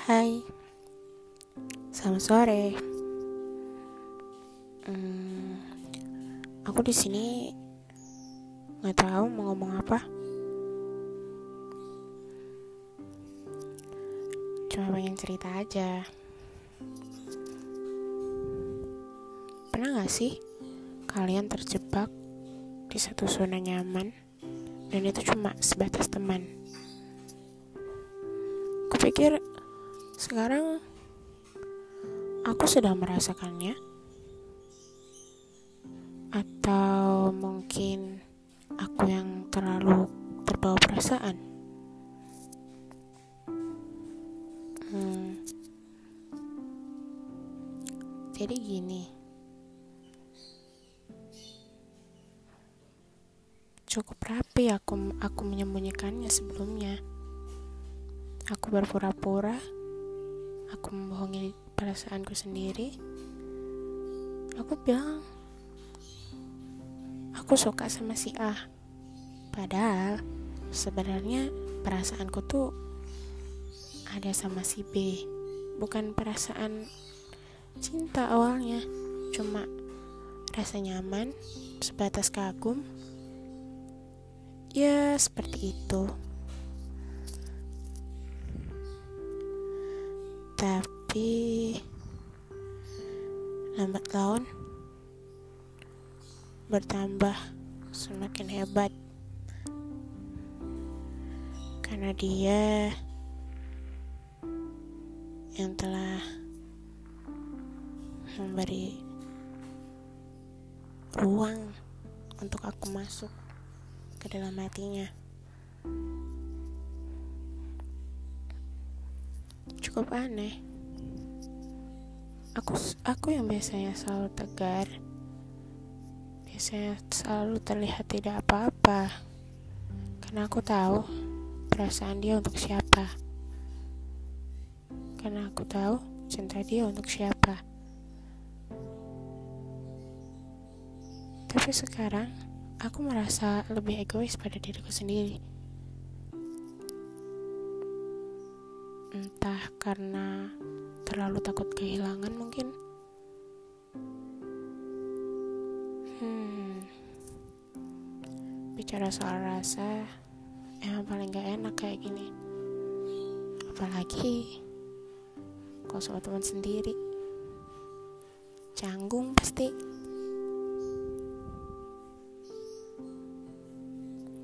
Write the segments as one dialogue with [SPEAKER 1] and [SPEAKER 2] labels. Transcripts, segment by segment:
[SPEAKER 1] Hai, selamat sore. Hmm, aku di sini nggak tahu mau ngomong apa. Cuma pengen cerita aja. Pernah gak sih kalian terjebak di satu zona nyaman dan itu cuma sebatas teman? Kupikir sekarang aku sudah merasakannya, atau mungkin aku yang terlalu terbawa perasaan. Hmm. Jadi gini, cukup rapi aku aku menyembunyikannya sebelumnya. Aku berpura-pura aku membohongi perasaanku sendiri aku bilang aku suka sama si A. Padahal sebenarnya perasaanku tuh ada sama si B. Bukan perasaan cinta awalnya cuma rasa nyaman sebatas kagum. Ya seperti itu tapi lambat laun bertambah semakin hebat karena dia yang telah memberi ruang untuk aku masuk ke dalam hatinya. Cukup aneh. Aku aku yang biasanya selalu tegar, biasanya selalu terlihat tidak apa-apa, karena aku tahu perasaan dia untuk siapa, karena aku tahu cinta dia untuk siapa. Tapi sekarang aku merasa lebih egois pada diriku sendiri. Entah karena terlalu takut kehilangan mungkin. Hmm. Bicara soal rasa emang paling gak enak kayak gini. Apalagi kalau sama teman sendiri. Canggung pasti.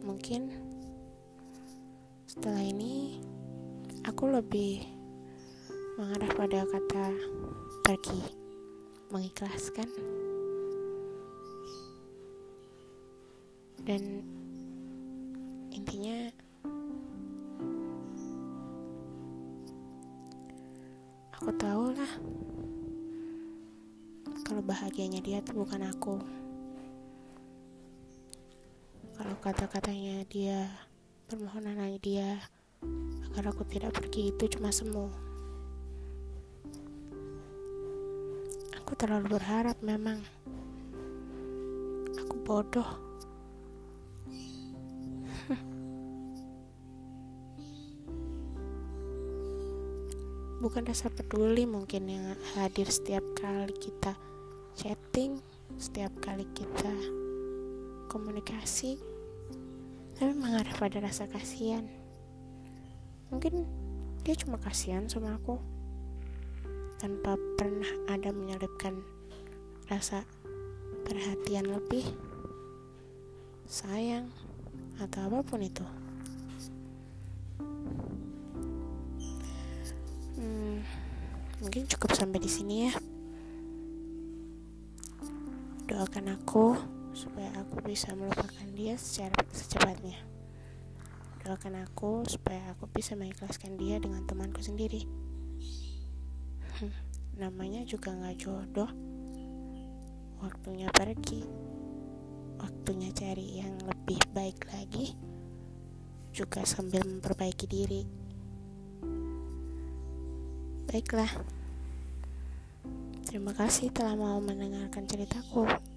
[SPEAKER 1] Mungkin setelah ini aku lebih mengarah pada kata pergi, mengikhlaskan, dan intinya aku tahu lah kalau bahagianya dia tuh bukan aku. Kalau kata-katanya dia permohonannya dia agar aku tidak pergi itu cuma semu. Aku terlalu berharap memang. Aku bodoh. Bukan rasa peduli mungkin yang hadir setiap kali kita chatting, setiap kali kita komunikasi, tapi mengarah pada rasa kasihan mungkin dia cuma kasihan sama aku. Tanpa pernah ada menyelipkan rasa perhatian lebih sayang atau apa pun itu. Hmm, mungkin cukup sampai di sini ya. Doakan aku supaya aku bisa melupakan dia secara secepatnya doakan aku supaya aku bisa mengikhlaskan dia dengan temanku sendiri. Namanya juga gak jodoh. Waktunya pergi. Waktunya cari yang lebih baik lagi. Juga sambil memperbaiki diri. Baiklah. Terima kasih telah mau mendengarkan ceritaku